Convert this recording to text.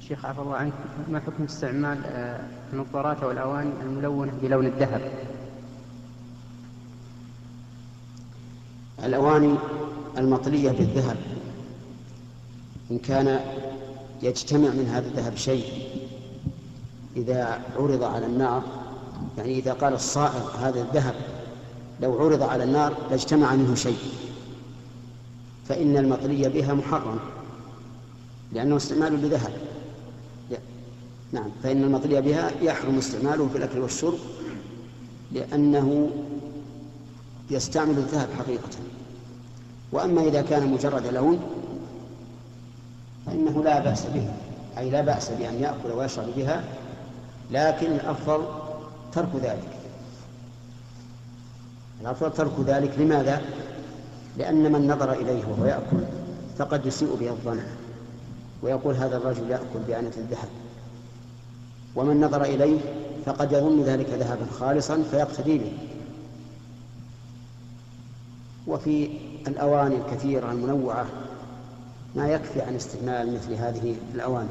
شيخ عفى الله عنك ما حكم استعمال آه، النظارات أو الأواني الملونة بلون الذهب؟ الأواني المطلية بالذهب إن كان يجتمع من هذا الذهب شيء إذا عرض على النار يعني إذا قال الصائغ هذا الذهب لو عرض على النار لاجتمع منه شيء فإن المطلي بها محرم لأنه استعمال لذهب نعم فإن المطلي بها يحرم استعماله في الأكل والشرب لأنه يستعمل الذهب حقيقة. وأما إذا كان مجرد لون فإنه لا بأس به أي لا بأس بأن يأكل ويشرب بها لكن الأفضل ترك ذلك. الأفضل ترك ذلك لماذا؟ لأن من نظر إليه وهو يأكل فقد يسيء به الظن ويقول هذا الرجل يأكل بآنة الذهب. ومن نظر إليه فقد يظن ذلك ذهبا خالصا فيقتدي به. وفي الأواني الكثيرة المنوعة ما يكفي عن استعمال مثل هذه الأواني.